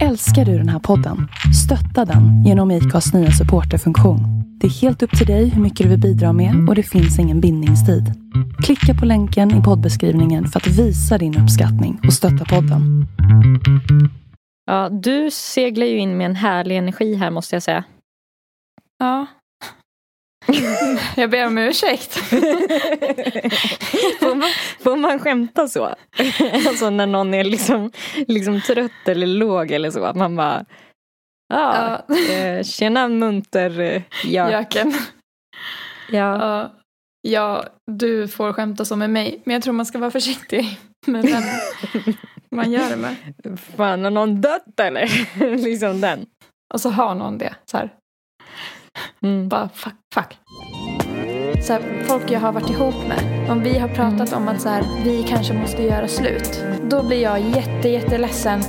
Älskar du den här podden? Stötta den genom IKAs nya supporterfunktion. Det är helt upp till dig hur mycket du vill bidra med och det finns ingen bindningstid. Klicka på länken i poddbeskrivningen för att visa din uppskattning och stötta podden. Ja, du seglar ju in med en härlig energi här måste jag säga. Ja. Jag ber om ursäkt. får, man, får man skämta så? alltså när någon är liksom, liksom trött eller låg eller så. Att man bara, ah, ja, eh, tjena munter eh, jak. Jöken. Ja. Ja. ja, du får skämta så med mig. Men jag tror man ska vara försiktig med vem man gör det med. Fan, har någon dött eller? liksom den. Och så har någon det. Så här. Mm. Bara fuck, fuck. Så här, folk jag har varit ihop med, om vi har pratat om att så här, vi kanske måste göra slut. Då blir jag jätte, jätteledsen.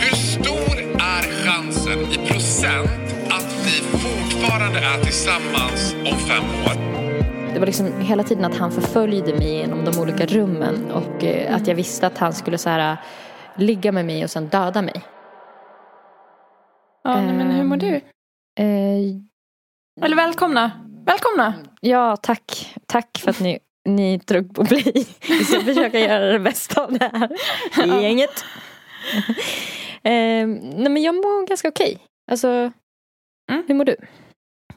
Hur stor är chansen i procent att vi fortfarande är tillsammans om fem år? Det var liksom hela tiden att han förföljde mig genom de olika rummen och eh, att jag visste att han skulle så här, ligga med mig och sen döda mig. Ja, nej, men hur mår du? Eller välkomna. Välkomna. ja, tack. Tack för att ni, ni drog på play. Vi ska försöka göra det bästa av det här i gänget. eh, nej men jag mår ganska okej. Alltså, Mm. hur mår du?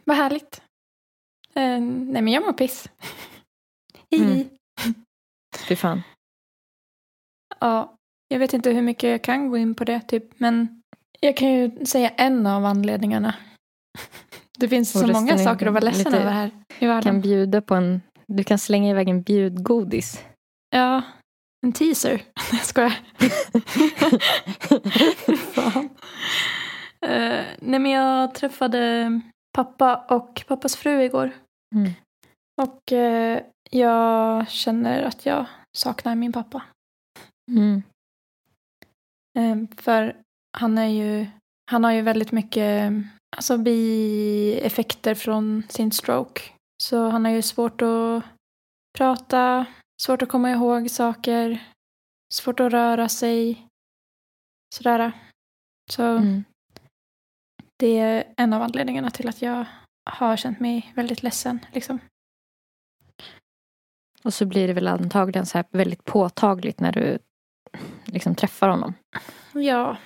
Vad härligt. Eh, nej men jag mår piss. Mm. Hihi. Fy fan. Ja, jag vet inte hur mycket jag kan gå in på det typ. Men jag kan ju säga en av anledningarna. Det finns så många saker att vara ledsen över här i Kan världen. bjuda på en, du kan slänga iväg en bjudgodis. Ja, en teaser. Jag skojar. Fan. Eh, nej men jag träffade pappa och pappas fru igår. Mm. Och eh, jag känner att jag saknar min pappa. Mm. Eh, för han är ju, han har ju väldigt mycket alltså, bieffekter från sin stroke. Så han har ju svårt att prata, svårt att komma ihåg saker, svårt att röra sig. Sådär. Så Mm. det är en av anledningarna till att jag har känt mig väldigt ledsen. Liksom. Och så blir det väl antagligen så här väldigt påtagligt när du liksom träffar honom. Ja,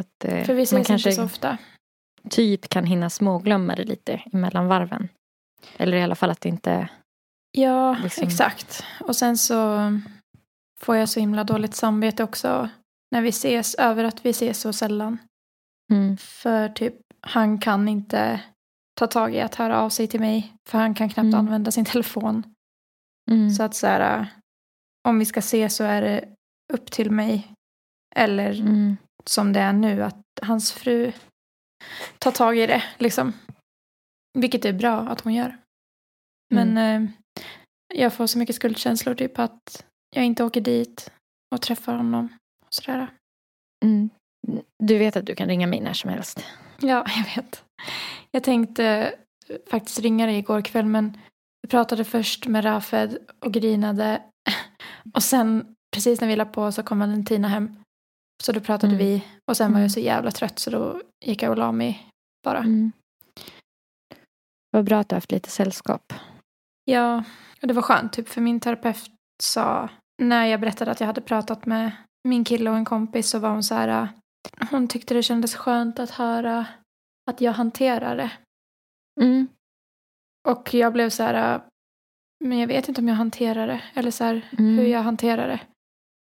Att, eh, för vi ses kanske inte så ofta. Typ kan hinna småglömma det lite emellan varven. Eller i alla fall att det inte... Ja, Liksom. exakt. Och sen så får jag så himla dåligt samvete också när vi ses över att vi ses så sällan. Mm. För typ, han kan inte ta tag i att höra av sig till mig. För han kan knappt Mm. använda sin telefon. Mm. Så att så här, om vi ska se så är det upp till mig. Eller Mm. som det är nu, att hans fru tar tag i det. Liksom. Vilket är bra att hon gör. Men eh, jag får så mycket skuldkänslor typ att jag inte åker dit och träffar honom. Och sådär. Mm. Du vet att du kan ringa mig när som helst. Ja, jag vet. Jag tänkte faktiskt ringa dig igår kväll men jag pratade först med Rafed och grinade. Och sen precis när vi la på så kom Valentina hem. Så då pratade Mm. vi och sen var Mm. jag så jävla trött så då gick jag och la mig bara. Mm. Vad bra att du har haft lite sällskap. Ja, och det var skönt typ för min terapeut sa när jag berättade att jag hade pratat med min kille och en kompis så var hon så här hon tyckte det kändes skönt att höra att jag hanterar det. Mm. Och jag blev så här men jag vet inte om jag hanterar det eller så här Mm. hur jag hanterar det.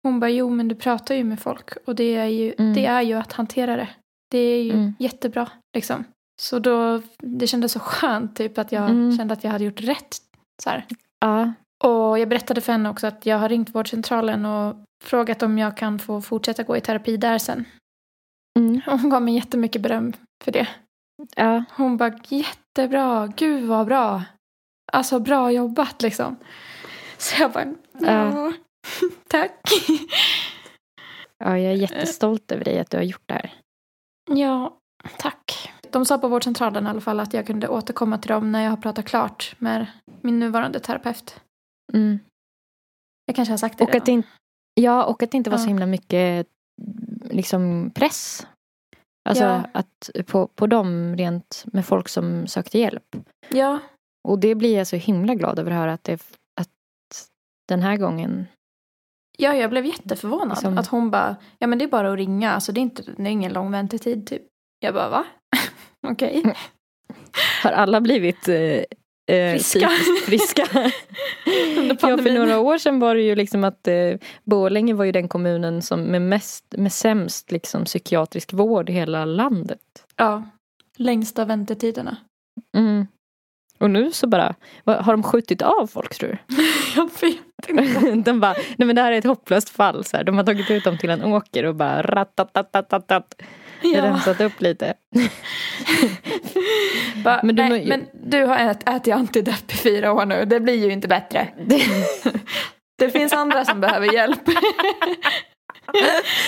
Hon bara jo men du pratar ju med folk och det är ju, Mm. det är ju att hantera det. Det är ju Mm. jättebra liksom. Så då, det kändes så skönt typ att jag Mm. kände att jag hade gjort rätt. Så här. Ja. Och jag berättade för henne också att jag har ringt vårdcentralen och frågat om jag kan få fortsätta gå i terapi där sen. Mm. Och hon gav mig jättemycket beröm för det. ja. Hon bara jättebra, gud vad bra. Alltså bra jobbat liksom. Så jag bara, ja, tack. Ja, jag är jättestolt över dig att du har gjort det här. Ja, tack. De sa på vårdcentralen i alla fall att jag kunde återkomma till dem när jag har pratat klart med min nuvarande terapeut. Mm. Jag kanske har sagt det Och att det inte, ja, och att det inte var så Ja. himla mycket liksom press. Alltså Ja. att på, på dem rent med folk som sökte hjälp. Ja, Och det blir jag så himla glad över att höra att, det, att den här gången ja jag blev jätteförvånad. Som- Att hon bara, ja men det är bara att ringa. Alltså det är, inte, det är ingen lång väntetid typ. Jag bara, va? Okej. har alla blivit eh, eh, Friska. friska. Ja, för några år sedan var det ju liksom att eh, Borlänge var ju den kommunen som med, mest, med sämst liksom, psykiatrisk vård i hela landet. Ja, längsta väntetiderna. Mm. Och nu så bara, har de skjutit av folk tror du? Jag vet. De bara, nej men det här är ett hopplöst fall. Så här. De har tagit ut dem till en åker och bara ratatatatat. Ja. Rensat upp lite. Bara, Men du nej, men du har ät, ätit antidepp i fyra år nu. Det blir ju inte bättre. Det finns andra som behöver hjälp.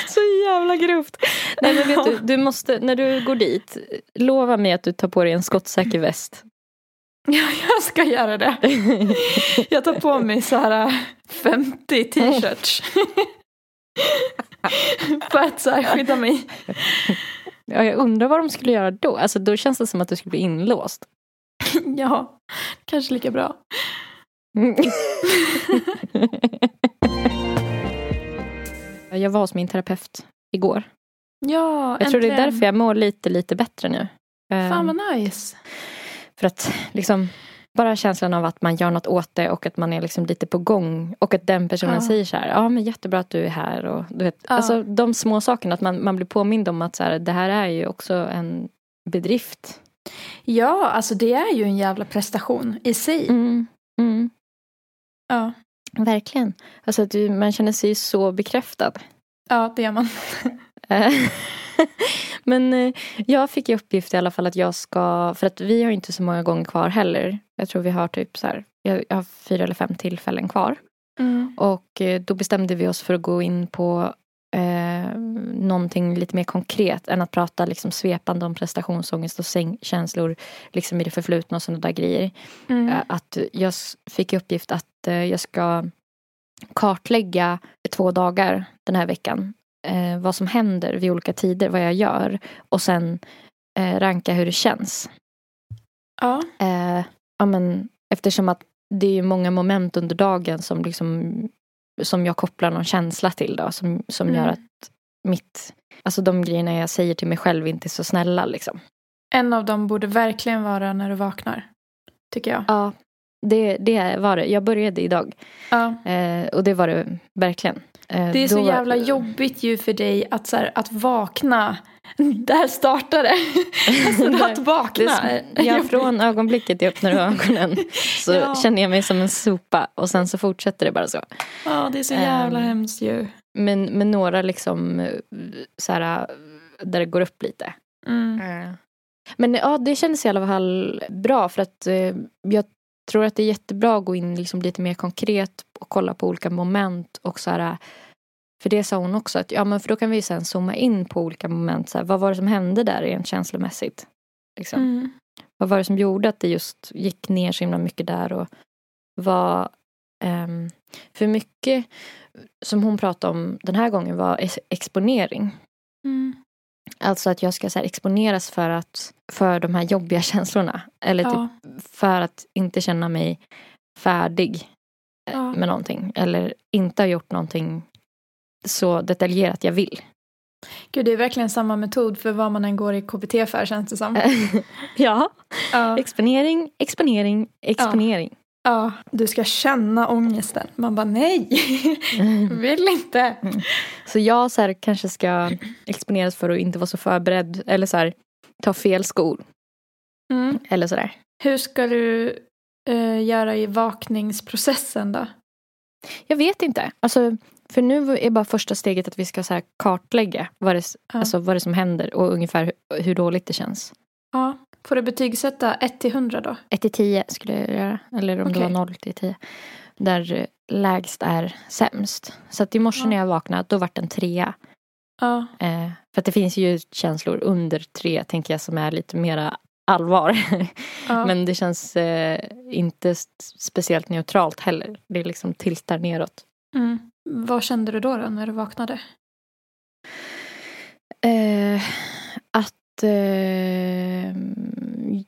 Så jävla grovt. Nej men vet du, du måste, när du går dit, lova mig att du tar på dig en skottsäker väst. Ja, jag ska göra det. Jag tar på mig så här äh, 50 t-shirts. För att så här skydda mig. Ja, jag undrar vad de skulle göra då. Alltså då känns det som att du skulle bli inlåst. Ja, kanske lika bra. jag var hos min terapeut igår. Ja, Jag tror det är äntligen. därför jag mår lite, lite bättre nu. Fan vad nice. För att liksom bara känslan av att man gör något åt det och att man är liksom lite på gång. Och att den personen Ja. säger så här, ja men jättebra att du är här. Och, du vet, Ja. Alltså de små sakerna, att man, man blir påmind om att så här, det här är ju också en bedrift. Ja, alltså det är ju en jävla prestation i sig. Mm. Mm. Ja. Verkligen. Alltså du, man känner sig så bekräftad. ja, det gör man. Men eh, jag fick i uppgift i alla fall att jag ska, för att vi har inte så många gånger kvar heller. Jag tror vi har typ så här, jag har fyra eller fem tillfällen kvar. Mm. Och eh, då bestämde vi oss för att gå in på eh, någonting lite mer konkret än att prata liksom svepande om prestationsångest och säng- känslor liksom i det förflutna och sådana där grejer. Mm. Eh, Att jag fick i uppgift att jag ska kartlägga två dagar den här veckan. Eh, vad som händer vid olika tider, vad jag gör. Och sen eh, ranka hur det känns. Ja. Eh, ja, men, eftersom att det är många moment under dagen som, liksom, som jag kopplar någon känsla till. Då, som som Mm. gör att mitt, alltså de grejerna jag säger till mig själv inte är så snälla. Liksom. En av dem borde verkligen vara när du vaknar. Tycker jag. Ja, det, det var det. Jag började idag. Ja. Eh, och det var det verkligen. Eh, Det är så då jävla jobbigt ju för dig att, så här, att vakna. Där startar det. Alltså, att vakna. är, ja, från ögonblicket jag öppnar ögonen så Ja. känner jag mig som en sopa och sen så fortsätter det bara så. Ja, det är så jävla Ehm, hemskt ju. Men med några liksom eh, så här, där det går upp lite. Mm. Men ja, det kändes i alla fall bra för att eh, jag tror att det är jättebra att gå in liksom lite mer konkret och kolla på olika moment och så här för det sa hon också att ja men för då kan vi sen zooma in på olika moment. Så här, vad var det som hände där rent känslomässigt? Liksom. Mm. Vad var det som gjorde att det just gick ner så himla mycket där och vad ehm, för mycket som hon pratade om den här gången var ex- exponering. Mm. Alltså att jag ska så exponeras för, att, för de här jobbiga känslorna. Eller typ Ja. för att inte känna mig färdig eh, Ja. med någonting. Eller inte ha gjort någonting så detaljerat jag vill. Gud, det är verkligen samma metod för vad man än går i KBT för känns det som. ja, Ja. exponering, exponering, exponering. Ja, du ska känna ångesten. Man bara nej, vill inte. Så jag så här, kanske ska exponeras för att inte vara så förberedd. Eller så här, ta fel skor. Mm. Eller sådär. Hur ska du eh, göra i vakningsprocessen då? Jag vet inte. Alltså, för nu är bara första steget att vi ska så här kartlägga vad det, Ja. alltså, vad det som händer och ungefär hur, hur dåligt det känns. Ja. Får du betygsätta 1 till 100 då? 1 till 10 skulle jag göra. Eller om det Okej. var 0 till 10. Där eh, lägst är sämst. Så att i morse Ja. när jag vaknade då vart en trea. Ja. Eh, för att det finns ju känslor under tre tänker jag som är lite mera allvar. ja. Men det känns eh, inte speciellt neutralt heller. Det liksom tiltar neråt. Mm. Vad kände du då, då när du vaknade? Eh, eh,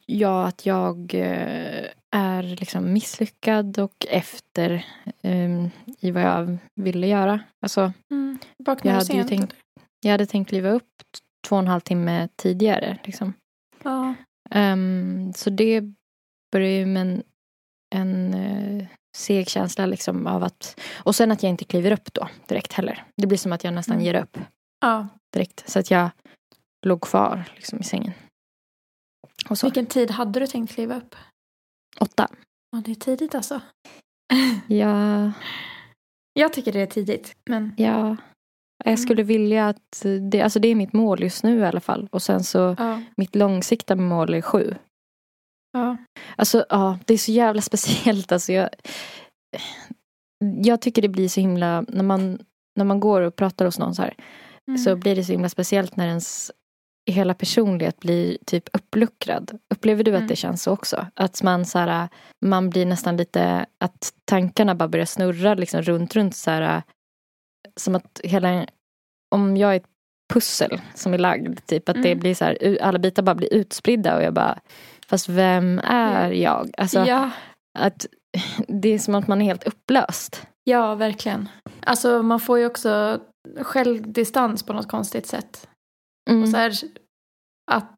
ja, att jag eh, är liksom misslyckad och efter eh, i vad jag ville göra. Alltså, Mm. jag hade ju sent? tänkt, eller? jag hade tänkt kliva upp två och en halv timme tidigare. Liksom. Ja. Ehm, så det börjar ju med en, en eh, seg känsla liksom av att... Och sen att jag inte kliver upp då direkt heller. Det blir som att jag nästan Mm. ger upp ja. direkt. Så att jag låg kvar liksom, i sängen. Vilken tid hade du tänkt kliva upp? Åtta. Ja, det är tidigt alltså. Ja, Jag tycker det är tidigt. Men ja. Mm. Jag skulle vilja att... Det, alltså det är mitt mål just nu i alla fall. Och sen så ja. mitt långsiktiga mål är sju. ja. Alltså ja, det är så jävla speciellt. Alltså, jag, jag tycker det blir så himla, när man, när man går och pratar hos någon så här, Mm. så blir det så himla speciellt när ens hela personlighet blir typ uppluckrad. Upplever du Mm. att det känns så också? Att man så här, man blir nästan lite, att tankarna bara börjar snurra liksom runt, runt så här, som att hela, om jag är ett pussel som är lagd, typ att det Mm. blir så här, alla bitar bara blir utspridda och jag bara, fast vem är jag? Alltså, ja. att det är som att man är helt upplöst. ja, verkligen. Alltså man får ju också självdistans på något konstigt sätt. Mm. Och så här, att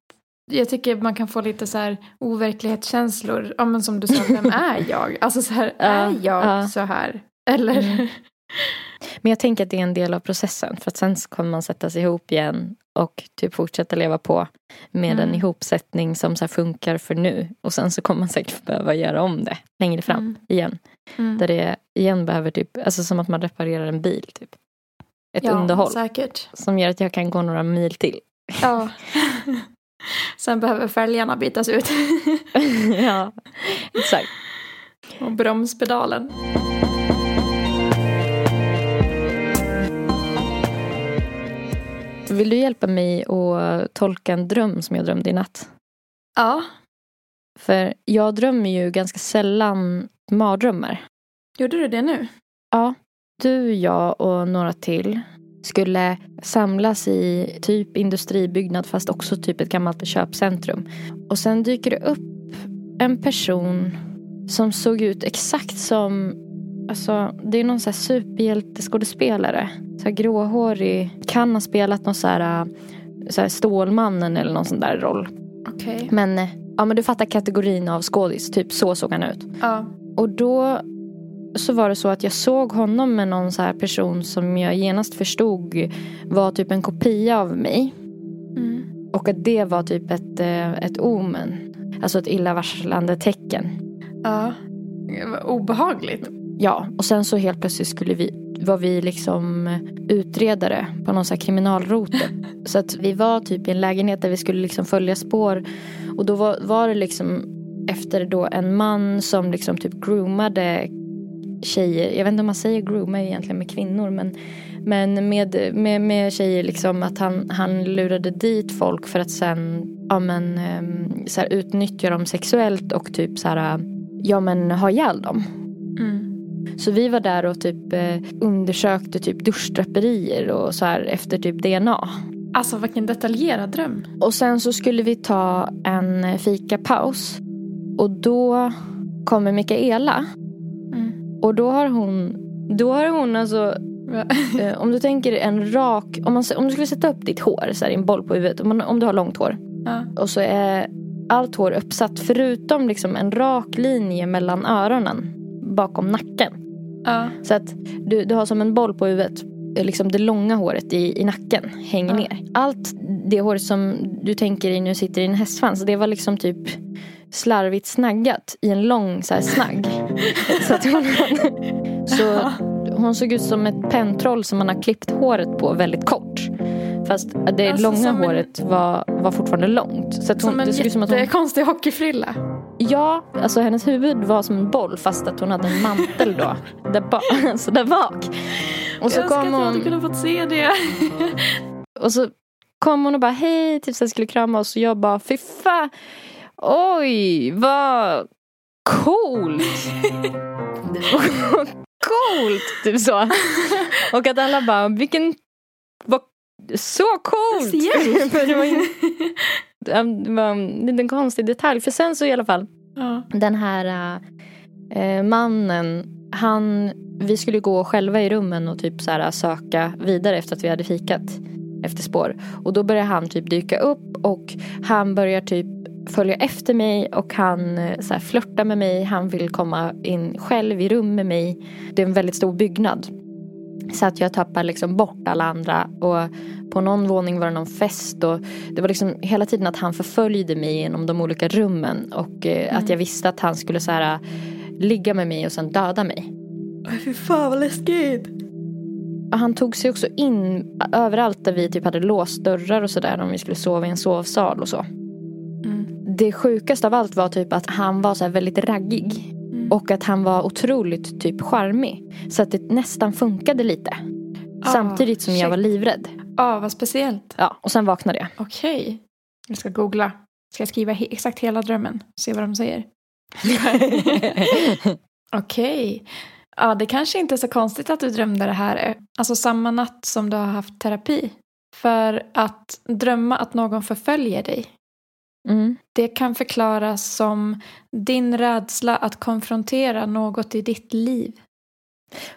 jag tycker man kan få lite så här overklighetskänslor. Ja, men som du sa, vem är jag? Alltså så här, Ja, är jag ja. så här? Eller? Mm. Men jag tänker att det är en del av processen. För att sen så kommer man sätta sig ihop igen och typ fortsätta leva på med en Mm. ihopsättning som så funkar för nu. Och sen så kommer man säkert behöva göra om det längre fram Mm. igen. Mm. Där det igen behöver typ, alltså som att man reparerar en bil typ. Ett ja, underhåll säkert. som gör att jag kan gå några mil till. Ja. Sen behöver fälgarna bytas ut. ja, exakt. Och bromspedalen. Vill du hjälpa mig att tolka en dröm som jag drömde i natt? Ja, För jag drömmer ju ganska sällan mardrömmar. gjorde du det nu? Ja, du, jag och några till skulle samlas i typ industribyggnad fast också typ ett gammalt köpcentrum. Och sen dyker det upp en person som såg ut exakt som Alltså, det är någon så här superhjälteskådespelare. Så här gråhårig. Kan ha spelat någon så här, så här Stålmannen eller någon sån där roll. Okej. Men, ja, men du fattar kategorin av skådis. Typ så såg han ut. Ja. Och då så var det så att jag såg honom med någon så här person som jag genast förstod var typ en kopia av mig. Mm. Och att det var typ ett, eh, ett omen. Alltså ett illavarslande tecken. Ja. Obehagligt. Ja, och sen så helt plötsligt skulle vi, var vi liksom utredare på någon så kriminalrote. Så att vi var typ i en lägenhet där vi skulle liksom följa spår. Och då var, var det liksom efter då en man som liksom typ groomade tjejer. Jag vet inte om man säger grooma egentligen med kvinnor. Men, men med, med, med tjejer liksom att han, han lurade dit folk för att sen ja, men, ehm, så här, utnyttja dem sexuellt och typ så här, ja men ha ihjäl dem. Mm. Så vi var där och typ eh, undersökte typ duschdraperier och så här efter typ DNA. Alltså vilken detaljerad dröm. Och sen så skulle vi ta en fikapaus. Och då kommer Mikaela. Och då har hon, då har hon alltså, eh, om du tänker en rak, om, man, om du skulle sätta upp ditt hår så här, i en boll på huvudet. Om, man, om du har långt hår. Ja. Och så är allt hår uppsatt förutom liksom en rak linje mellan öronen bakom nacken. Ja. Så att du, du har som en boll på huvudet. eh, Liksom det långa håret i, i nacken hänger Ja. ner. Allt det håret som du tänker i nu sitter i en hästsvans. Det var liksom typ slarvigt snaggat i en lång så här snagg. så att hon, så hon såg ut som ett pentroll som man har klippt håret på väldigt kort. Fast det Alltså, långa som en- håret var, var fortfarande långt. Så att hon, Som en det såg ut som att hon jättekonstig hockeyfrilla. Ja, alltså hennes huvud var som en boll fast att hon hade en mantel då. Där, ba- alltså där bak. Och så jag önskar kom att jag hade kunnat fått se det. och så kom hon och bara hej, typ så skulle krama oss och jag bara fy fan. Oj, vad coolt. coolt, typ så. Och att alla bara vilken, vad, så coolt! Det var, ju- det var en liten konstig detalj. För sen så i alla fall, Ja. den här eh, mannen, han, vi skulle gå själva i rummen och typ så här, söka vidare efter att vi hade fikat efter spår. Och då börjar han typ dyka upp och han börjar typ följa efter mig och han eh, så flörtar med mig. Han vill komma in själv i rum med mig. Det är en väldigt stor byggnad. Så att jag tappar liksom bort alla andra. Och på någon våning var det någon fest. Och det var liksom hela tiden att han förföljde mig genom de olika rummen. Och eh, att jag visste att han skulle så här, ligga med mig och sen döda mig. Fy fan vad läskigt. Han tog sig också in överallt där vi typ hade låst dörrar och sådär. Om vi skulle sova i en sovsal och så. Det sjukaste av allt var typ att han var så väldigt raggig. Mm. Och att han var otroligt typ charmig. Så att det nästan funkade lite. Ah, Samtidigt som jag shit. var livrädd. Ja, vad speciellt. Ja, och sen vaknade jag. Okej. Jag ska googla. Ska jag skriva he- exakt hela drömmen? Se vad de säger. Okej. Ja, det kanske inte är så konstigt att du drömde det här. Alltså samma natt som du har haft terapi. För att drömma att någon förföljer dig. Mm. Det kan förklaras som din rädsla att konfrontera något i ditt liv.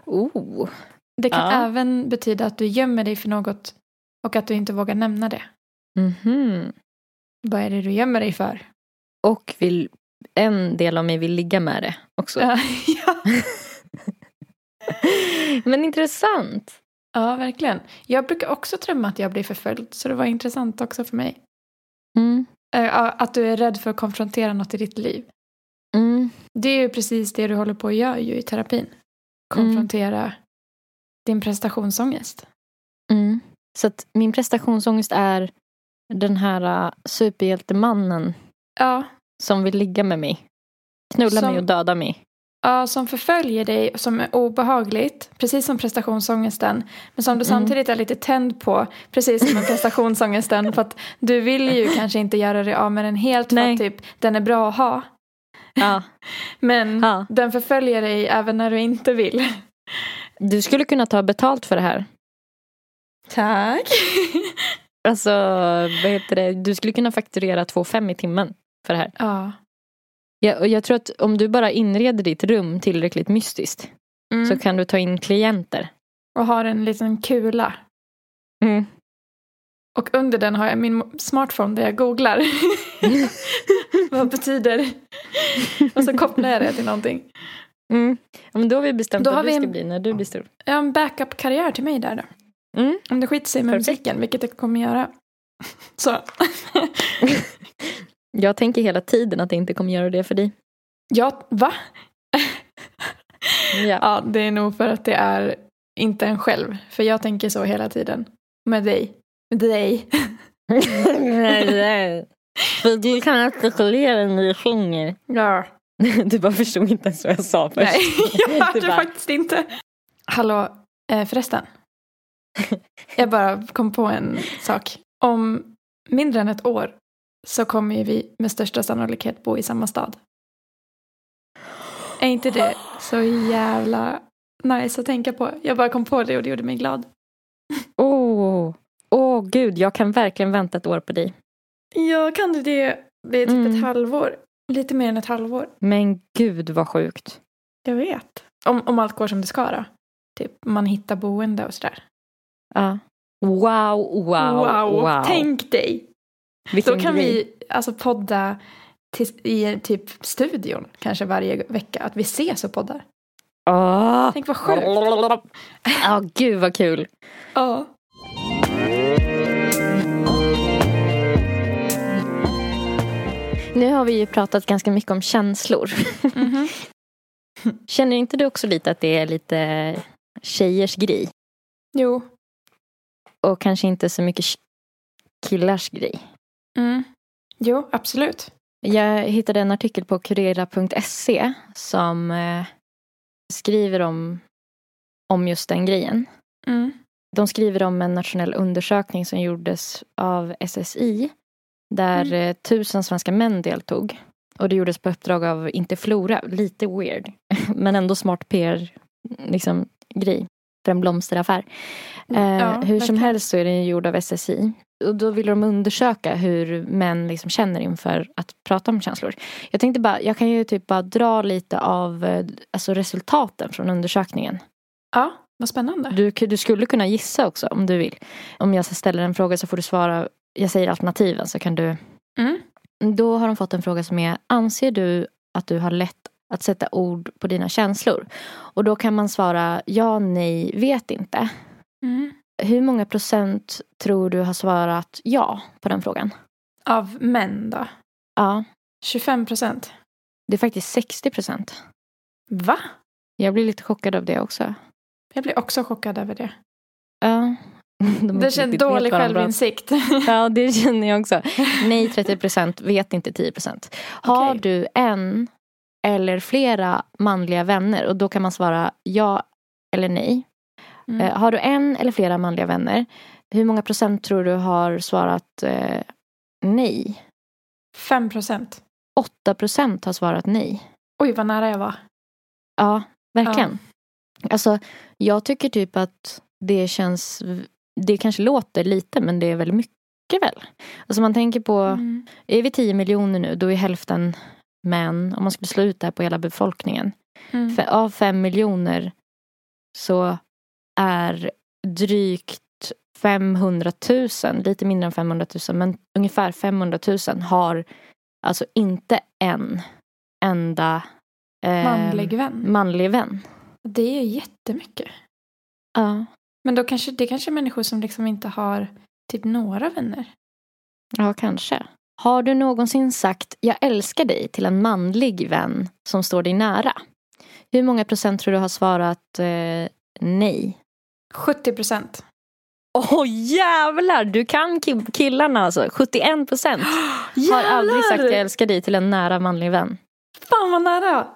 Oh. Det kan Ja. även betyda att du gömmer dig för något och att du inte vågar nämna det. Mhm. Vad är det du gömmer dig för? Och vill, en del av mig vill ligga med det också. Ja. Men intressant. ja, verkligen. Jag brukar också drömma att jag blir förföljd, så det var intressant också för mig. Mm. Eh, Att du är rädd för att konfrontera något i ditt liv. Mm. Det är ju precis det du håller på att göra ju i terapin. Konfrontera din prestationsångest. Mm. Så att min prestationsångest är den här uh, superhjältemannen Ja, som vill ligga med mig. Knulla Som- mig och döda mig. Ja, som förföljer dig som är obehagligt, precis som prestationsångesten. Men som du Mm. samtidigt är lite tänd på, precis som med prestationsångesten. för att du vill ju kanske inte göra dig av med den helt för Nej. att typ, den är bra att ha. Ja. Men Ja. den förföljer dig även när du inte vill. Du skulle kunna ta betalt för det här. Tack. Alltså, vad heter det? Du skulle kunna fakturera 2,5 i timmen för det här. ja. Jag, och jag tror att om du bara inreder ditt rum tillräckligt mystiskt Mm. så kan du ta in klienter. Och har en liten kula. Mm. Och under den har jag min smartphone där jag googlar. Vad betyder? Och så kopplar jag det till någonting. Mm. Ja, men då har vi bestämt Då vad du ska en- bli när du blir stor. Jag har en backup-karriär till mig där då. Mm. Om det skiter sig med Perfekt. musiken, vilket det kommer göra. Så. Jag tänker hela tiden att det inte kommer göra det för dig. ja, va? Ja. Ja, det är nog för att det är inte en själv. För jag tänker så hela tiden. Med dig. Med dig. För du kan artikulera när du sjunger. Ja. Du bara förstod inte ens vad jag sa först. Nej, jag hörde bara, faktiskt inte. Hallå, eh, förresten. Jag bara kom på en sak. Om mindre än ett år så kommer ju vi med största sannolikhet bo i samma stad. Är inte det så jävla nice att tänka på? Jag bara kom på det och det gjorde mig glad. Åh, åh gud, jag kan verkligen vänta ett år på dig. Ja, kan du det? Det är typ Mm. ett halvår. Lite mer än ett halvår. Men gud vad sjukt. Jag vet. Om, om allt går som det ska då. Typ man hittar boende och sådär. Ja. Wow, wow, wow. Tänk dig! Vilken Då kan grej. vi alltså podda till, i typ studion kanske varje vecka. Att vi ses och poddar. Åh. Tänk vad sjukt. Ja, gud vad kul. Ja. Nu har vi ju pratat ganska mycket om känslor. Mhm. Känner inte du också lite att det är lite tjejers grej? Jo. Och kanske inte så mycket killars grej? Mm. Jo, absolut. Jag hittade en artikel på kurera.se som eh, skriver om, om just den grejen. Mm. De skriver om en nationell undersökning som gjordes av SSI där Mm. eh, tusen svenska män deltog. Och det gjordes på uppdrag av Interflora, lite weird, men ändå smart PR liksom, grej. För en blomsteraffär. Eh, Ja, hur som helst så är den gjord av SSI. Och då vill de undersöka hur män liksom känner inför att prata om känslor. Jag tänkte bara, jag kan ju typ bara dra lite av eh, alltså resultaten från undersökningen. Ja, vad spännande. Du, du skulle kunna gissa också om du vill. Om jag ställer en fråga så får du svara, jag säger alternativen så kan du. Mm. Då har de fått en fråga som är, anser du att du har lätt att sätta ord på dina känslor? Och då kan man svara ja, nej, vet inte. Mm. Hur många procent tror du har svarat ja på den frågan? Av män då? Ja, 25 procent. det är faktiskt 60 procent. Va? Jag blir lite chockad av det också. Jag blir också chockad över det. Ja. De Det känns dålig självinsikt. Ja, det känner jag också. Nej 30 procent, vet inte 10 procent. Har Okej. du en eller flera manliga vänner och då kan man svara ja eller nej. Mm. Eh, har du en eller flera manliga vänner, hur många procent tror du har svarat eh, nej? 5 procent. 8 procent har svarat nej. Oj, vad nära jag var. Ja, verkligen. Alltså, jag tycker typ att det känns, det kanske låter lite men det är väldigt mycket väl. Alltså man tänker på, Mm. är vi 10 miljoner nu då är hälften män. Om man skulle slå ut det här på hela befolkningen. Mm. För av 5 miljoner så är drygt 500 000, lite mindre än 500 000, men ungefär 500 000 har alltså inte en enda eh, Manlig vän. manlig vän. Det är jättemycket. Ja. Men då kanske, det kanske är människor som liksom inte har typ några vänner. ja, kanske. Har du någonsin sagt jag älskar dig till en manlig vän som står dig nära? Hur många procent tror du har svarat eh, nej? 70 procent. Åh oh, jävlar, du kan ki- killarna alltså. 71 procent har aldrig sagt jag älskar dig till en nära manlig vän. Fan vad nära.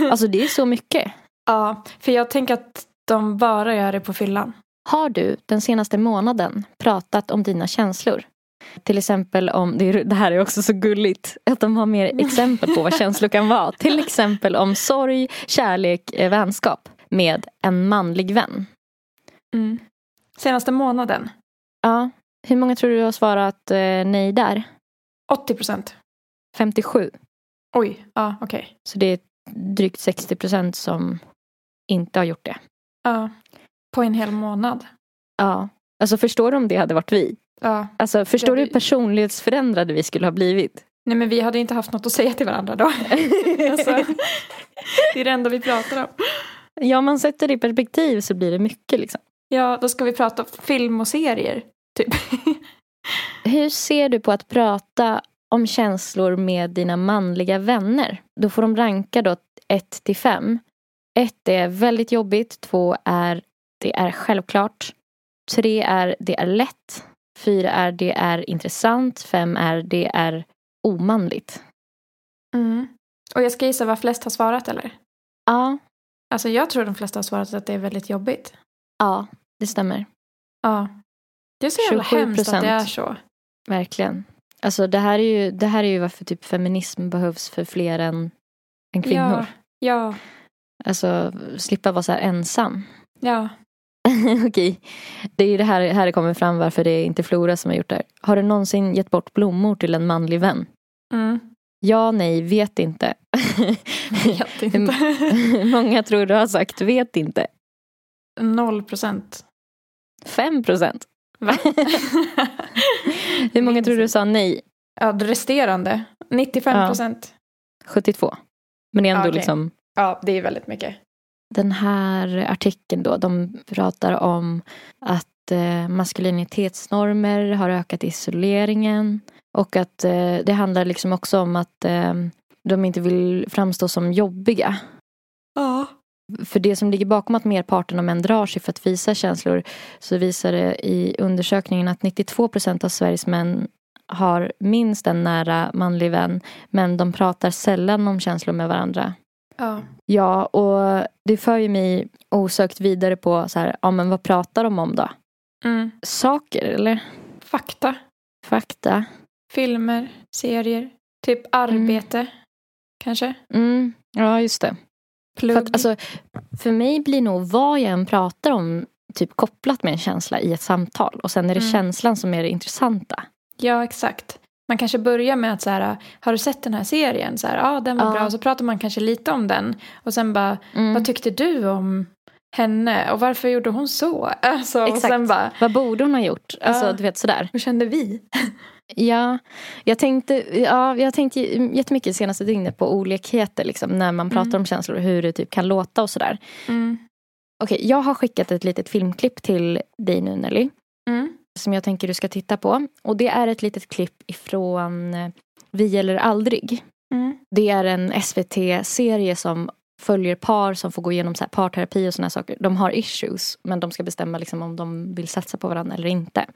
Alltså det är så mycket. Ja, för jag tänker att de bara gör det på fyllan. Har du den senaste månaden pratat om dina känslor? Till exempel om, det, är, det här är också så gulligt, att de har mer exempel på vad känslor kan vara. Till exempel om sorg, kärlek, eh, vänskap med en manlig vän. Mm. Senaste månaden. Ja, hur många tror du har svarat eh, nej där? 80 procent. 57. Oj, ja okej. Så det är drygt 60 procent som inte har gjort det. Ja. På en hel månad. Ja, alltså förstår du om det hade varit vi? Ja. Alltså förstår du Det hur personlighetsförändrade vi skulle ha blivit? Nej men vi hade inte haft något att säga till varandra då. alltså, det är det enda vi pratar om. Ja, om man sätter det i perspektiv så blir det mycket liksom. Ja, då ska vi prata om film och serier. Typ. Hur ser du på att prata om känslor med dina manliga vänner? Då får de ranka då 1 till 5. 1 är väldigt jobbigt, 2 är det är självklart, 3 är det är lätt, 4 är det är intressant, 5 är det är omanligt. Mm. Och jag ska gissa vad flest har svarat eller? Ja, Alltså jag tror de flesta har svarat att det är väldigt jobbigt. ja, det stämmer. Ja. Det är så jävla 27%. hemskt att det är så. Verkligen. Alltså det här är ju, det här är ju varför typ feminism behövs för fler än, än kvinnor. Ja, Alltså slippa vara så här ensam. ja. Okej. Det är ju det här, här det kommer fram varför det är inte Flora som har gjort det här. Har du någonsin gett bort blommor till en manlig vän? Mm. Ja, nej, vet inte. Vet inte. Många tror du har sagt vet inte. Noll procent. Fem procent. Va? Hur många tror du sa nej? Ja, det resterande. 95 procent. 72. Men det är ändå Ja, okej. liksom Ja, det är väldigt mycket. Den här artikeln då, de pratar om att eh, maskulinitetsnormer har ökat isoleringen och att eh, det handlar liksom också om att eh, de inte vill framstå som jobbiga. Ja. För det som ligger bakom att merparten av män drar sig för att visa känslor så visar det i undersökningen att 92 procent av Sveriges män har minst en nära manlig vän men de pratar sällan om känslor med varandra. Ja. Ja, och det för ju mig osökt vidare på så här, ja men vad pratar de om då? Mm. Saker eller Fakta. fakta? Filmer, serier. Typ arbete. Kanske. Mm, ja, just det. Plugg. För, att, alltså, för mig blir nog vad jag än pratar om typ kopplat med en känsla i ett samtal. Och sen är det Mm. känslan som är det intressanta. Ja, exakt. Man kanske börjar med att så här, har du sett den här serien? Så här, ja, den var Ja. bra. Och så pratar man kanske lite om den. Och sen bara, Mm. vad tyckte du om henne? Och varför gjorde hon så? Alltså, och Exakt. bara, Vad borde hon ha gjort? Alltså, Ja. du vet sådär. hur kände vi? Ja, jag tänkte, ja, jag tänkte jättemycket senaste dygnet på olikheter liksom, när man pratar Mm. om känslor och hur det typ kan låta och sådär. Mm. Okej, jag har skickat ett litet filmklipp till dig nu Nelly. Mm. Som jag tänker du ska titta på. Och det är ett litet klipp ifrån eh, Vi eller aldrig. Mm. Det är en SVT-serie som följer par som får gå igenom så här parterapi och sådana saker. De har issues men de ska bestämma liksom om de vill satsa på varandra eller inte.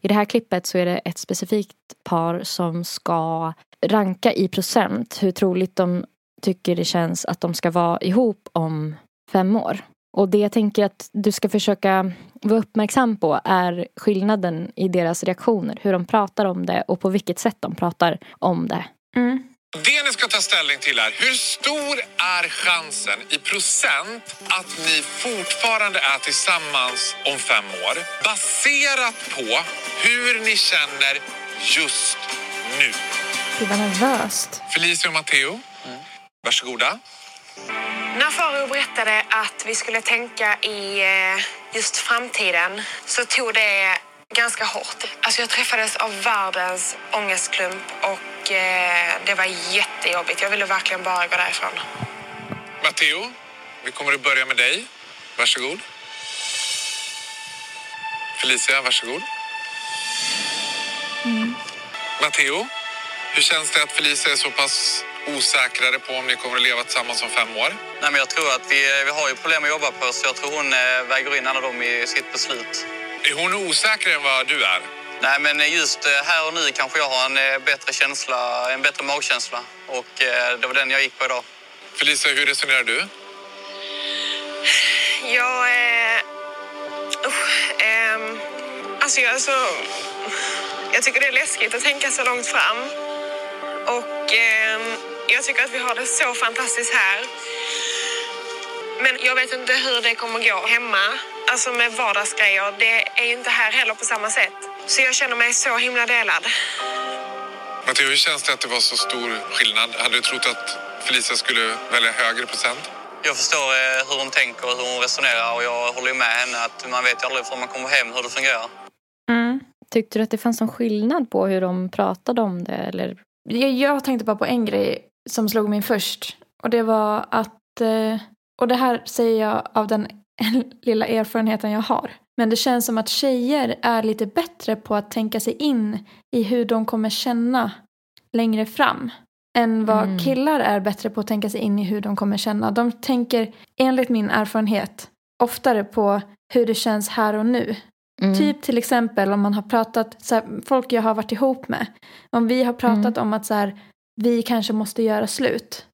I det här klippet så är det ett specifikt par som ska ranka i procent hur troligt de tycker det känns att de ska vara ihop om fem år. Och det jag tänker att du ska försöka vara uppmärksam på är skillnaden i deras reaktioner. Hur de pratar om det och på vilket sätt de pratar om det. Mm. Det ni ska ta ställning till är hur stor är chansen i procent att ni fortfarande är tillsammans om fem år baserat på hur ni känner just nu. Gud vad nervöst. Felicia och Matteo, varsågoda. När Farao berättade att vi skulle tänka i eh, just framtiden så tog det ganska hårt. Alltså jag träffades av världens ångestklump och eh, det var jättejobbigt. Jag ville verkligen bara gå därifrån. Matteo, vi kommer att börja med dig. Varsågod. Felicia, varsågod. Matteo, hur känns det att Felicia är så pass osäkrare på om ni kommer att leva tillsammans om fem år? Nej, men jag tror att vi, vi har ju problem att jobba på så jag tror hon eh, väger in alla dem i sitt beslut. Är hon osäkrare än vad du är? Nej, men just eh, här och nu kanske jag har en eh, bättre känsla, en bättre magkänsla. Och eh, det var den jag gick på idag. Felicia, hur resonerar du? Jag... Eh, usch, ehm, alltså jag är så... Jag tycker det är läskigt att tänka så långt fram. Och ehm, jag tycker att vi har det så fantastiskt här. Men jag vet inte hur det kommer gå hemma. Alltså med vardagsgrejer. Det är ju inte här heller på samma sätt. Så jag känner mig så himla delad. Matteo, hur känns det att det var så stor skillnad? Hade du trott att Felicia skulle välja högre procent? Jag förstår eh, hur hon tänker och hur hon resonerar och jag håller med henne att man vet ju aldrig förrän man kommer hem hur det fungerar. Mm. Tyckte du att det fanns någon skillnad på hur de pratade om det? Eller? Jag, jag tänkte bara på en grej som slog mig först. Och det var att, eh, och det här säger jag av den lilla erfarenheten jag har. Men det känns som att tjejer är lite bättre på att tänka sig in i hur de kommer känna längre fram. Än vad Mm. killar är bättre på att tänka sig in i hur de kommer känna. De tänker, enligt min erfarenhet, oftare på hur det känns här och nu. Mm. Typ till exempel om man har pratat, så här, folk jag har varit ihop med. Om vi har pratat om att så här, vi kanske måste göra slut.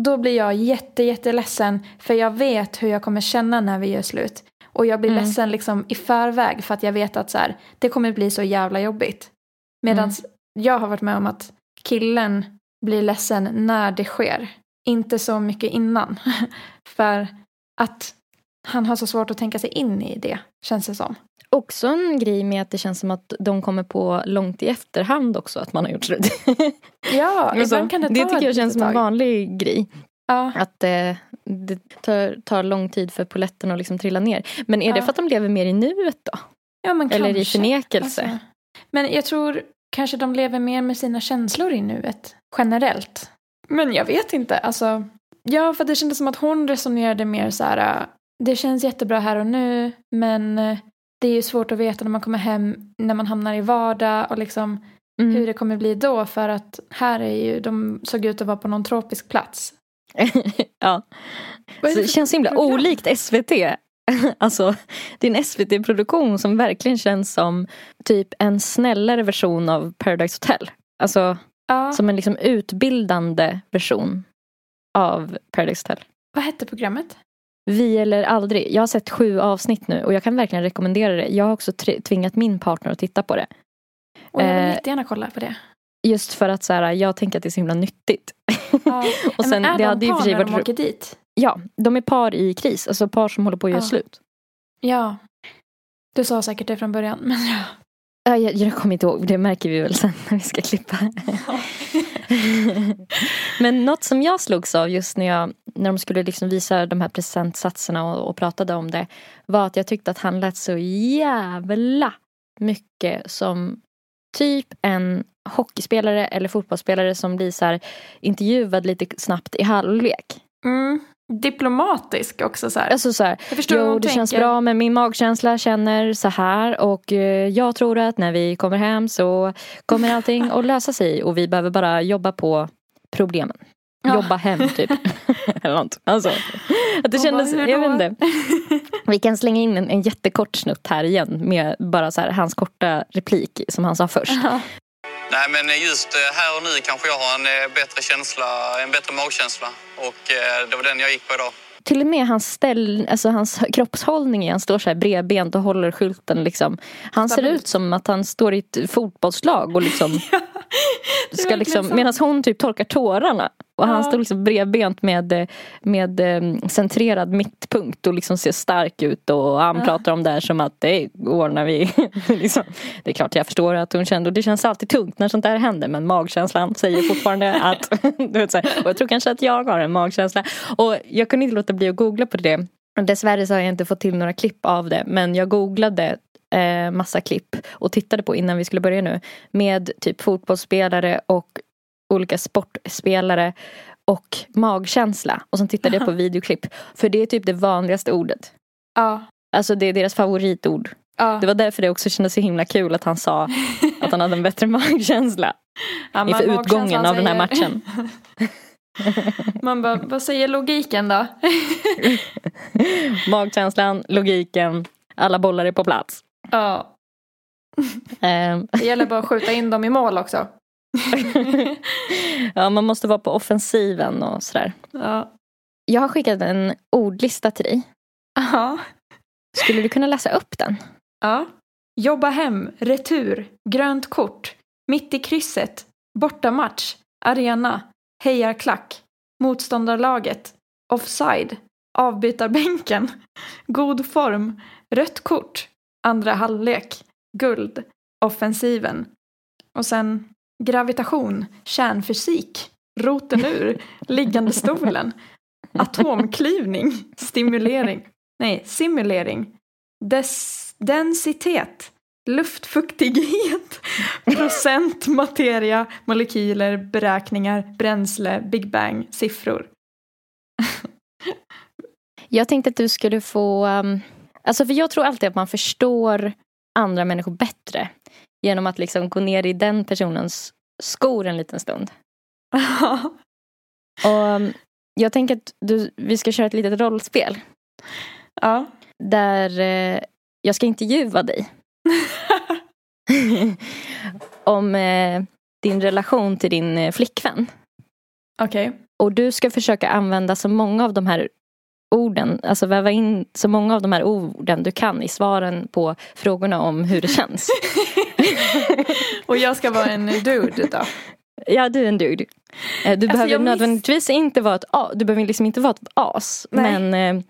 Då blir jag jätte, jätteledsen för jag vet hur jag kommer känna när vi gör slut. Och jag blir Mm. ledsen liksom i förväg för att jag vet att så här, det kommer bli så jävla jobbigt. Medan Mm. jag har varit med om att killen blir ledsen när det sker. Inte så mycket innan. för att han har så svårt att tänka sig in i det, känns det som. Också en grej med att det känns som att de kommer på långt i efterhand också att man har gjort slut. Ja, ibland kan det ta det tycker jag känns som en vanlig grej. Ja, Att eh, det tar, tar lång tid för poletten att liksom trilla ner. Men är det Ja. för att de lever mer i nuet då? ja men Eller i kanske. förnekelse? Alltså, men jag tror kanske de lever mer med sina känslor i nuet, generellt. Men jag vet inte, alltså. Ja, för det kändes som att hon resonerade mer så här, det känns jättebra här och nu, men äh, det är ju svårt att veta när man kommer hem, när man hamnar i vardag och liksom Mm. hur det kommer bli då, för att här är ju, de såg ut att vara på någon tropisk plats. ja. Det det känns himla program? olikt SVT. Alltså, det är en SVT-produktion som verkligen känns som typ en snällare version av Paradise Hotel. Alltså Ja, som en liksom utbildande version av Paradise Hotel. vad hette programmet? Vi eller aldrig. Jag har sett sju avsnitt nu och jag kan verkligen rekommendera det. Jag har också tvingat min partner att titta på det. Och jag vill Eh, jättegärna kolla på det. Just för att så här, jag tänker att det är så himla nyttigt. Ja. och sen, men är det de hade par när de varit... åker dit? Ja, de är par i kris. Alltså par som håller på att göra Ja. slut. Ja, Du sa säkert det från början, men ja. Ja, jag, jag kommer inte ihåg, det märker vi väl sen när vi ska klippa. Men något som jag slogs av just när, jag, när de skulle liksom visa de här presentsatserna och, och pratade om det var att jag tyckte att han lät så jävla mycket som typ en hockeyspelare eller fotbollsspelare som blir så här intervjuad lite snabbt i halvlek. Mm. Diplomatisk också så här. Alltså så här, Jag förstår jo det känns tänker. bra men min magkänsla känner så här och eh, jag tror att när vi kommer hem så kommer allting att lösa sig och vi behöver bara jobba på problemen. Ja. Jobba hem typ. Eller något. Alltså, att det Och kändes, bara, jag vet inte. Vi kan slänga in en, en jättekort snutt här igen med bara så här, hans korta replik som han sa först. Ja. Nej, men just eh, här och nu kanske jag har en eh, bättre känsla, en bättre magkänsla. Och eh, det var den jag gick på idag. Till och med hans, ställ, alltså hans kroppshållning, han står så här bredbent och håller skylten liksom. Han ser ut som att han står i ett fotbollslag och liksom ska liksom, medan hon typ torkar tårarna. Och han står liksom bredbent med, med eh, centrerad mittpunkt och liksom ser stark ut. Och han pratar om det här som att det ordnar vi. liksom. Det är klart jag förstår att hon kände, och det känns alltid tungt när sånt där händer. Men magkänslan säger fortfarande att, du vet, så här, och jag tror kanske att jag har en magkänsla. Och jag kunde inte låta bli att googla på det. Dessvärre så har jag inte fått till några klipp av det. Men jag googlade eh, massa klipp och tittade på innan vi skulle börja nu. Med typ fotbollsspelare och olika sportspelare och magkänsla. Och sen tittade jag på videoklipp. För det är typ det vanligaste ordet. Ja. Alltså det är deras favoritord. Ja. Det var därför det också kändes så himla kul att han sa att han hade en bättre magkänsla Ja, inför utgången av den här matchen. Man bara, vad säger logiken då? Magkänslan, logiken, alla bollar är på plats. Ja, Ehm, det gäller bara att skjuta in dem i mål också. ja, man måste vara på offensiven och sådär. Ja. Jag har skickat en ordlista till dig. Ja. Skulle du kunna läsa upp den? ja. Jobba hem, retur, grönt kort, mitt i krysset, bortamatch, arena, hejarklack, motståndarlaget, offside, avbytarbänken, god form, rött kort, andra halvlek, guld, offensiven. Och sen gravitation, kärnfysik, roten ur, liggande stolen, atomklyvning, stimulering, nej, simulering, Des, densitet, luftfuktighet, procent, materia, molekyler, beräkningar, bränsle, Big Bang, siffror. Jag tänkte att du skulle få... Um, alltså för jag tror alltid att man förstår andra människor bättre. Genom att liksom gå ner i den personens skor en liten stund. Och um, jag tänker att du, vi ska köra ett litet rollspel. ja. Där eh, jag ska intervjua dig. om eh, din relation till din eh, flickvän. Okej. Och du ska försöka använda så många av de här orden, alltså väva in så många av de här orden du kan i svaren på frågorna om hur det känns. Och jag ska vara en dude då? ja, du är en dude. Eh, Du behöver jag miss- nödvändigtvis inte vara ett as, du behöver liksom inte vara ett as. Nej. Men, eh,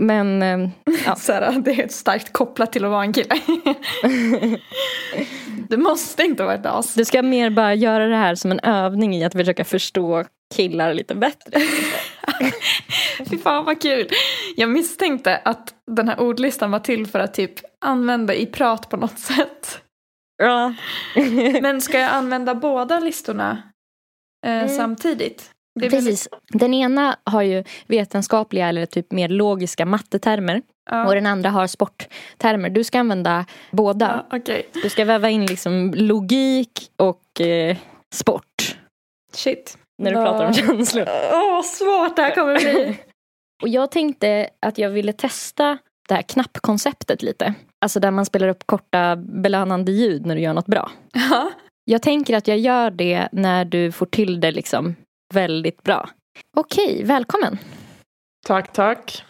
men eh, ja. Så här, det är starkt kopplat till att vara en kille. Du måste inte vara ett as. du ska mer bara göra det här som en övning i att försöka förstå killar lite bättre. Fy fan vad kul. Jag misstänkte att den här ordlistan var till för att typ använda i prat på något sätt. Ja. Men ska jag använda båda listorna eh, samtidigt? Precis. Den ena har ju vetenskapliga eller typ mer logiska mattetermer. Och Ja. den andra har sporttermer. Du ska använda båda. Ja, Okej, Du ska väva in liksom logik och eh, sport. shit. När du Vad- pratar om känslor. Åh, vad svårt det här kommer bli. Och jag tänkte att jag ville testa det här knappkonceptet lite. Alltså där man spelar upp korta belönande ljud när du gör något bra. Ja. Jag tänker att jag gör det när du får till det liksom väldigt bra. Okej, välkommen. Tack, tack.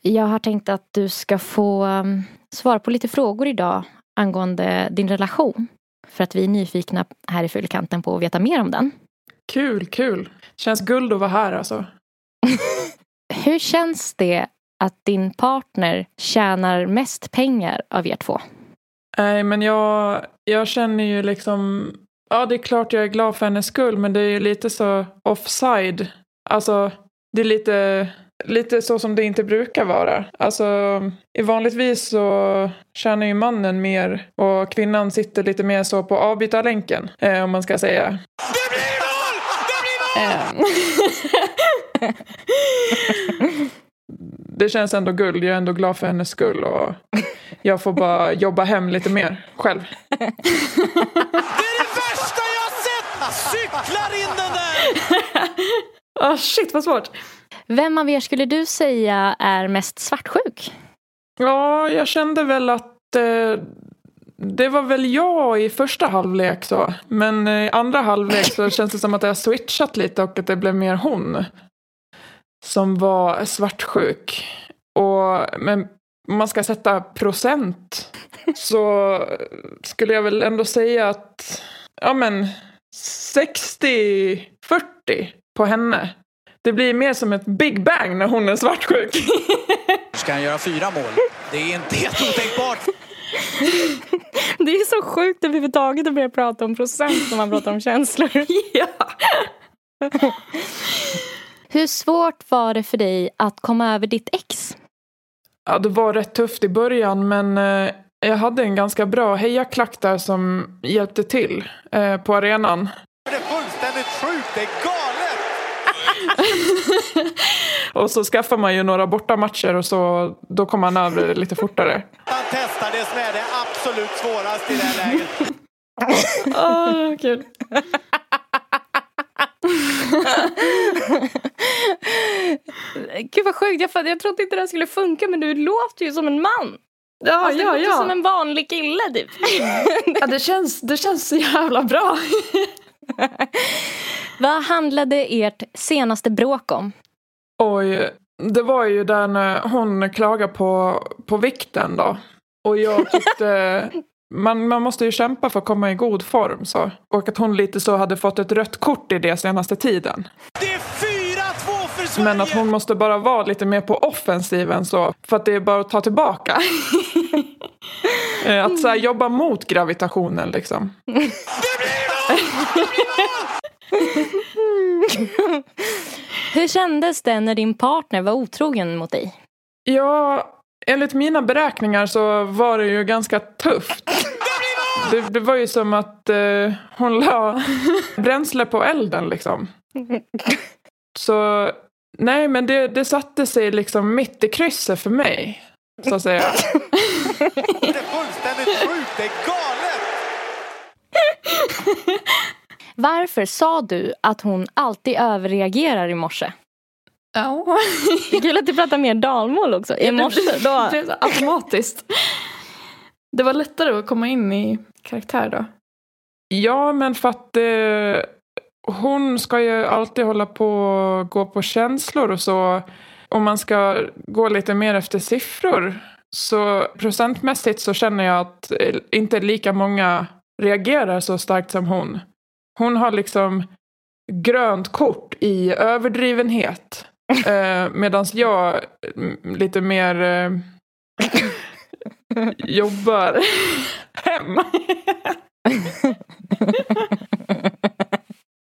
Jag har tänkt att du ska få um, svara på lite frågor idag angående din relation. För att vi är nyfikna här i Fyllekanten på att veta mer om den. Kul, kul. Känns guld att vara här alltså. Hur känns det att din partner tjänar mest pengar av er två? Nej, men jag, jag känner ju liksom... Ja, det är klart jag är glad för hennes skull, men det är ju lite så offside. Alltså, det är lite, lite så som det inte brukar vara. Alltså, i vanligtvis så tjänar ju mannen mer och kvinnan sitter lite mer så på avbytarlänken, eh, om man ska säga. Eh, Det känns ändå guld, jag är ändå glad för hennes skull och jag får bara jobba hem lite mer själv. Det är det värsta jag har sett! Cyklar in den där! Åh shit vad svårt. Vem av er skulle du säga är mest svartsjuk? Ja, jag kände väl att eh, det var väl jag i första halvlek så. Men i andra halvlek så känns det som att det har switchat lite och att det blev mer hon. Som var svartsjuk. Och, men om man ska sätta procent så skulle jag väl ändå säga att ja men 60-40 på henne. Det blir mer som ett big bang när hon är svartsjuk. Ska han göra fyra mål? Det är inte helt otänkbart. Det är så sjukt överhuvudtaget att börja prata om procent när man pratar om känslor. Ja. Hur svårt var det för dig att komma över ditt ex? Ja, det var rätt tufft i början men eh, jag hade en ganska bra hejaklack där som hjälpte till eh, på arenan. Det är fullständigt sjukt, det är galet! Och så skaffar man ju några bortamatcher och så då kommer man över lite fortare. Han testar det som är det absolut svåraste i det här läget. Åh, kul. Gud vad sjukt, jag, jag trodde inte det här skulle funka men du låter ju som en man. Ja, Fast ja, låter ja. som en vanlig kille typ. ja det, känns, det känns så jävla bra. Vad handlade ert senaste bråk om? Oj, det var ju där när hon klagade på, på vikten då. Och jag tyckte, man, man måste ju kämpa för att komma i god form så. Och att hon lite så hade fått ett rött kort i det senaste tiden. Det är 4-2 för Sverige! Men att hon måste bara vara lite mer på offensiven så. För att det är bara att ta tillbaka. Eh, att så här, jobba mot gravitationen liksom. Hur kändes det när din partner var otrogen mot dig? Ja, enligt mina beräkningar så var det ju ganska tufft. Det, det var ju som att eh, hon la bränsle på elden liksom. Så nej, men det, det satte sig liksom mitt i krysset för mig. Så att säga. Det är fullständigt sjukt, det är galet! Varför sa du att hon alltid överreagerar i morse? Ja. Det är kul att du pratar mer dalmål också. I morse då. Det blev så automatiskt. Det var lättare att komma in i karaktär då. Ja, men för att eh, hon ska ju alltid hålla på och gå på känslor och så. Om man ska gå lite mer efter siffror. Så procentmässigt så känner jag att inte lika många reagerar så starkt som hon. Hon har liksom grönt kort i överdrivenhet. Eh, Medan jag mm, lite mer eh, jobbar hem.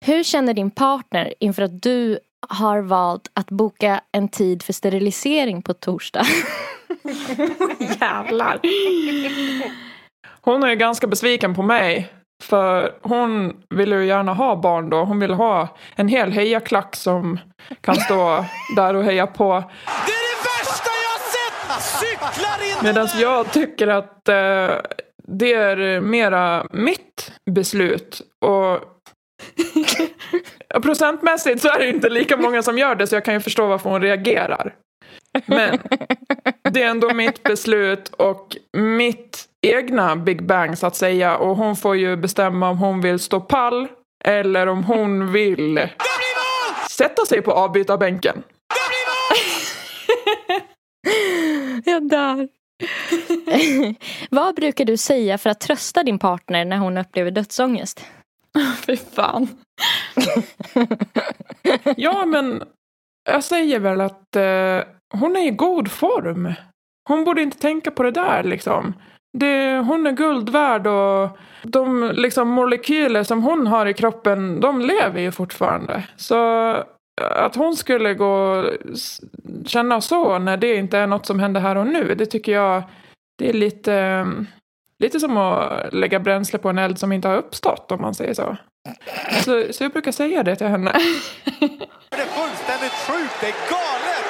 Hur känner din partner inför att du har valt att boka en tid för sterilisering på torsdag? Jävlar. Hon är ganska besviken på mig. För hon vill ju gärna ha barn då. Hon vill ha en hel hejaklack som kan stå där och heja på. Det är det värsta jag har sett! Cyklar in Medan jag tycker att eh, det är mera mitt beslut. Och procentmässigt så är det inte lika många som gör det så jag kan ju förstå varför hon reagerar. Men det är ändå mitt beslut och mitt egna Big Bang så att säga. Och hon får ju bestämma om hon vill stå pall eller om hon vill sätta sig på avbytarbänken. Jag dör. Vad brukar du säga för att trösta din partner när hon upplever dödsångest? Fy fan. Ja, men jag säger väl att eh, hon är i god form. Hon borde inte tänka på det där liksom. Det, hon är guld värd och de liksom, molekyler som hon har i kroppen, de lever ju fortfarande. Så eh, att hon skulle gå och känna så när det inte är något som händer här och nu, det tycker jag det är lite, eh, lite som att lägga bränsle på en eld som inte har uppstått om man säger så. Så, så jag brukar säga det till henne. Det är fullständigt sjukt, det är galet!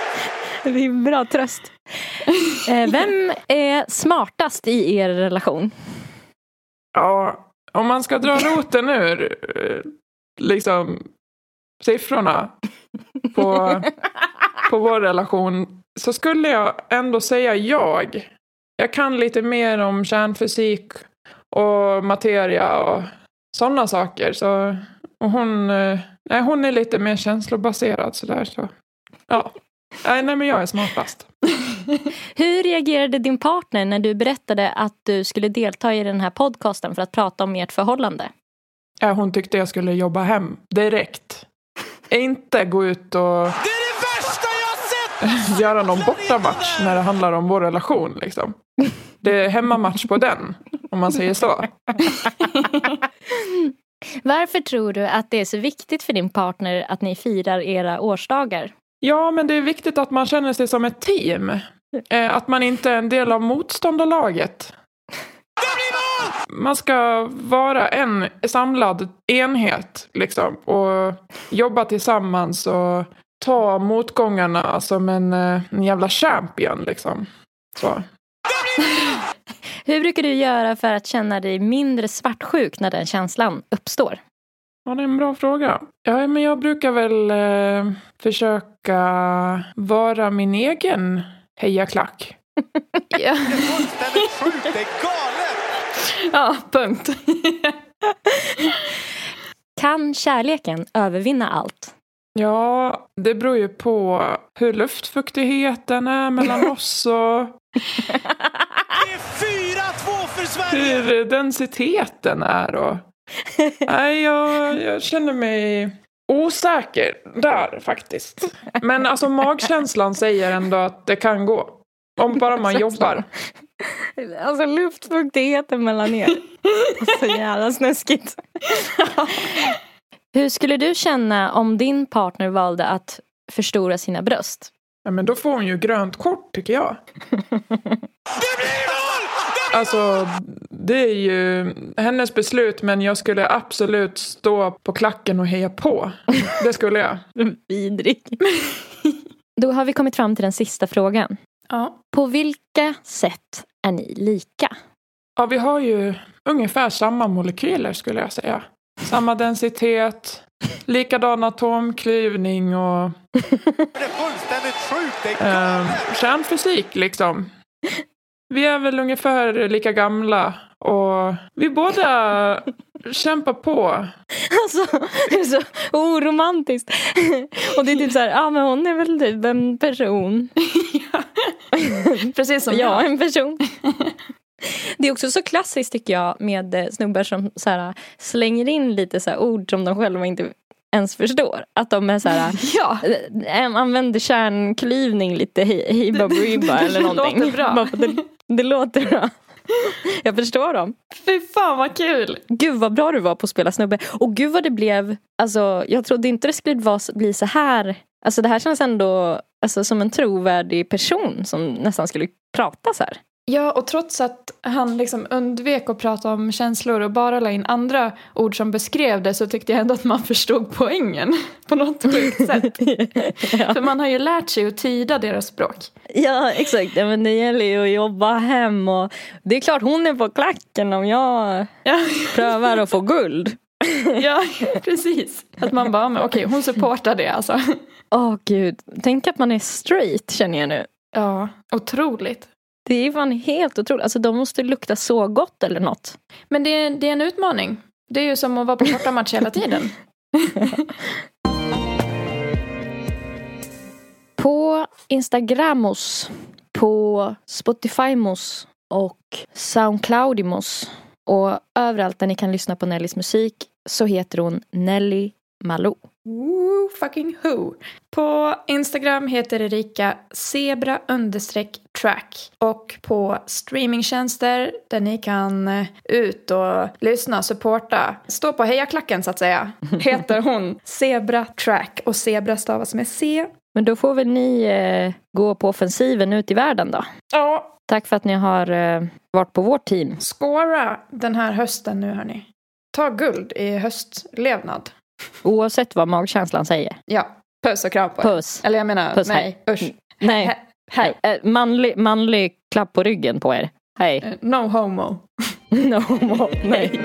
Det är bra tröst. Eh, Vem är smartast i er relation? Ja, om man ska dra roten ur eh, liksom siffrorna på, på vår relation så skulle jag ändå säga jag. Jag kan lite mer om kärnfysik och materia och sådana saker. Så, och hon, eh, nej, hon är lite mer känslobaserad sådär. Så. Ja. Nej, nej, men jag är smartast. Hur reagerade din partner när du berättade att du skulle delta i den här podcasten för att prata om ert förhållande? Ja, hon tyckte jag skulle jobba hem direkt. Inte gå ut och göra någon bortamatch när det handlar om vår relation. Liksom. Det är hemmamatch på den, om man säger så. Varför tror du att det är så viktigt för din partner att ni firar era årsdagar? Ja, men det är viktigt att man känner sig som ett team. Eh, Att man inte är en del av motståndarlaget. Man ska vara en samlad enhet liksom, och jobba tillsammans och ta motgångarna som en, eh, en jävla champion. Liksom. Så. Hur brukar du göra för att känna dig mindre svartsjuk när den känslan uppstår? Ja, det är en bra fråga. Ja, men jag brukar väl eh, försöka vara min egen hejaklack. Ja, Fullständigt sjukt, det är galet! ja punkt. Kan kärleken övervinna allt? Ja, det beror ju på hur luftfuktigheten är mellan oss och Det är 4-2 för Sverige! hur densiteten är. Och... Nej, jag, jag känner mig osäker där faktiskt. Men alltså magkänslan säger ändå att det kan gå. Om bara man jobbar. Alltså luftfuktigheten mellan er. Så jävla snuskigt. Hur skulle du känna om din partner valde att förstora sina bröst? Ja, men då får hon ju grönt kort tycker jag. Alltså, det är ju hennes beslut men jag skulle absolut stå på klacken och heja på. Det skulle jag. Vidrig. Då har vi kommit fram till den sista frågan. Ja. På vilka sätt är ni lika? Ja, vi har ju ungefär samma molekyler skulle jag säga. Samma densitet, likadan atomklyvning och Det är fullständigt sjukt, eh, galet! kärnfysik liksom. Vi är väl ungefär lika gamla och vi båda kämpar på. Alltså, det är så oromantiskt. Och det är typ så här, ja men hon är väl typ en person. Precis som Ja, jag. en person. Det är också så klassiskt tycker jag med eh, snubbar som så här, slänger in lite så här ord som de själva inte ens förstår. Att de är så här, Ja. eh, använder kärnklyvning lite hiba briba eller Det någonting. låter bra. Det, det låter bra. Jag förstår dem. Fy fan vad kul. Gud vad bra du var på att spela snubbe. Och gud vad det blev, alltså jag trodde inte det skulle vara, bli så här. Alltså det här känns ändå alltså, som en trovärdig person som nästan skulle prata så här. Ja, och trots att han liksom undvek att prata om känslor och bara la in andra ord som beskrev det så tyckte jag ändå att man förstod poängen på något sjukt sätt. För man har ju lärt sig att tyda deras språk. Ja exakt, ja, men det gäller ju att jobba hem och det är klart hon är på klacken om jag Ja, prövar att få guld. ja precis. Att man bara, men okej, hon supportar det alltså. Åh gud, tänk att man är straight känner jag nu. Ja, otroligt. Det är fan helt otroligt, alltså de måste lukta så gott eller något. Men det är, det är en utmaning. Det är ju som att vara på bortamatch hela tiden. På Instagramos, på Spotifymos och Soundcloudimos och överallt där ni kan lyssna på Nellys musik så heter hon Nelly Malou. Woo fucking who. På Instagram heter Erika zebra track. Och på streamingtjänster där ni kan eh, ut och lyssna, supporta, stå på hejaklacken så att säga, heter hon Zebra track. Och zebra stavas med C. Men då får väl ni eh, gå på offensiven ut i världen då. Ja, Tack för att ni har eh, varit på vårt team. skåra den här hösten nu hörni. Ta guld i höstlevnad. Oavsett vad magkänslan säger. Ja, puss och kram på er. Puss. Eller jag menar, Puss, nej, hej. usch. Nej. He- Hej. Eh, manlig, manlig klapp på ryggen på er. Hej. Eh, No homo. no, nej.